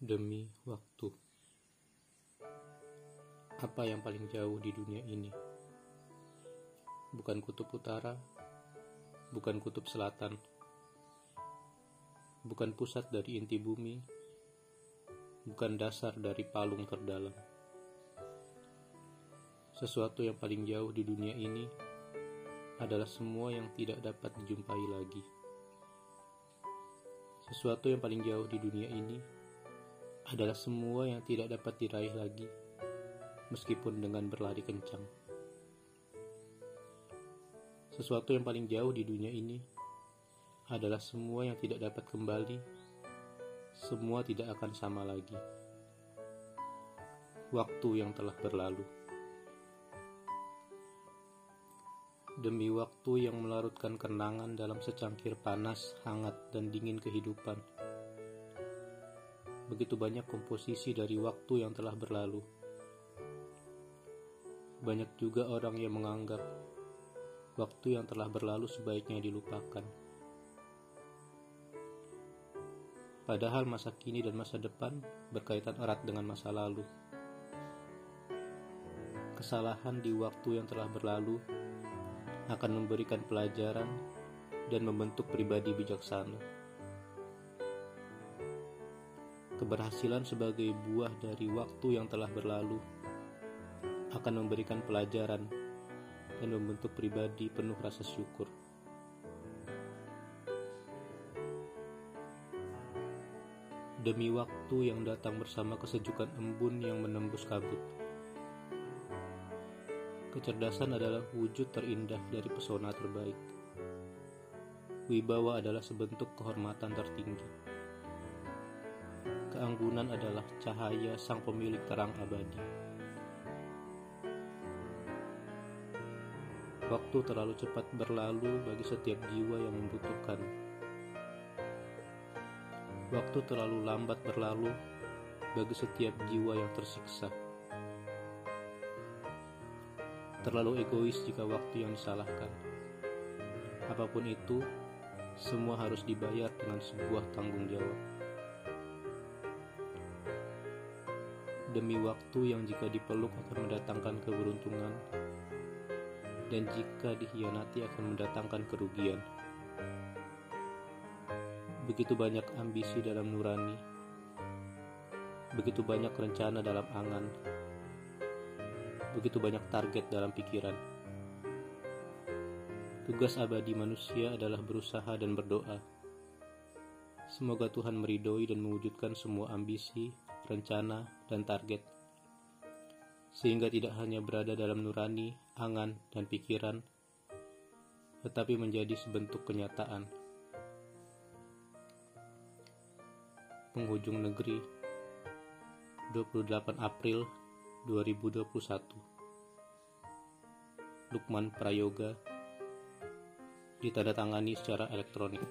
demi waktu. Apa yang paling jauh di dunia ini? Bukan kutub utara, bukan kutub selatan, bukan pusat dari inti bumi, bukan dasar dari palung terdalam. Sesuatu yang paling jauh di dunia ini adalah semua yang tidak dapat dijumpai lagi. Sesuatu yang paling jauh di dunia ini adalah semua yang tidak dapat diraih lagi, meskipun dengan berlari kencang. Sesuatu yang paling jauh di dunia ini adalah semua yang tidak dapat kembali, semua tidak akan sama lagi. Waktu yang telah berlalu. Demi waktu yang melarutkan kenangan dalam secangkir panas, hangat, dan dingin kehidupan begitu banyak komposisi dari waktu yang telah berlalu. Banyak juga orang yang menganggap waktu yang telah berlalu sebaiknya dilupakan. Padahal masa kini dan masa depan berkaitan erat dengan masa lalu. Kesalahan di waktu yang telah berlalu akan memberikan pelajaran dan membentuk pribadi bijaksana. Keberhasilan sebagai buah dari waktu yang telah berlalu akan memberikan pelajaran dan membentuk pribadi penuh rasa syukur. Demi waktu yang datang bersama kesejukan embun yang menembus kabut. Kecerdasan adalah wujud terindah dari pesona terbaik. Wibawa adalah sebentuk kehormatan tertinggi keanggunan adalah cahaya sang pemilik terang abadi. Waktu terlalu cepat berlalu bagi setiap jiwa yang membutuhkan. Waktu terlalu lambat berlalu bagi setiap jiwa yang tersiksa. Terlalu egois jika waktu yang disalahkan. Apa pun itu, semua harus dibayar dengan sebuah tanggung jawab. Demi waktu yang jika dipeluk akan mendatangkan keberuntungan dan jika dikhianati akan mendatangkan kerugian. Begitu banyak ambisi dalam nurani, begitu banyak rencana dalam angan, begitu banyak target dalam pikiran. Tugas abadi manusia adalah berusaha dan berdoa. Semoga Tuhan meridhoi dan mewujudkan semua ambisi, rencana, dan target, sehingga tidak hanya berada dalam nurani, angan, dan pikiran, tetapi menjadi sebentuk kenyataan. Penghujung Negeri 28 April 2021 Lukman Prayoga ditandatangani secara elektronik.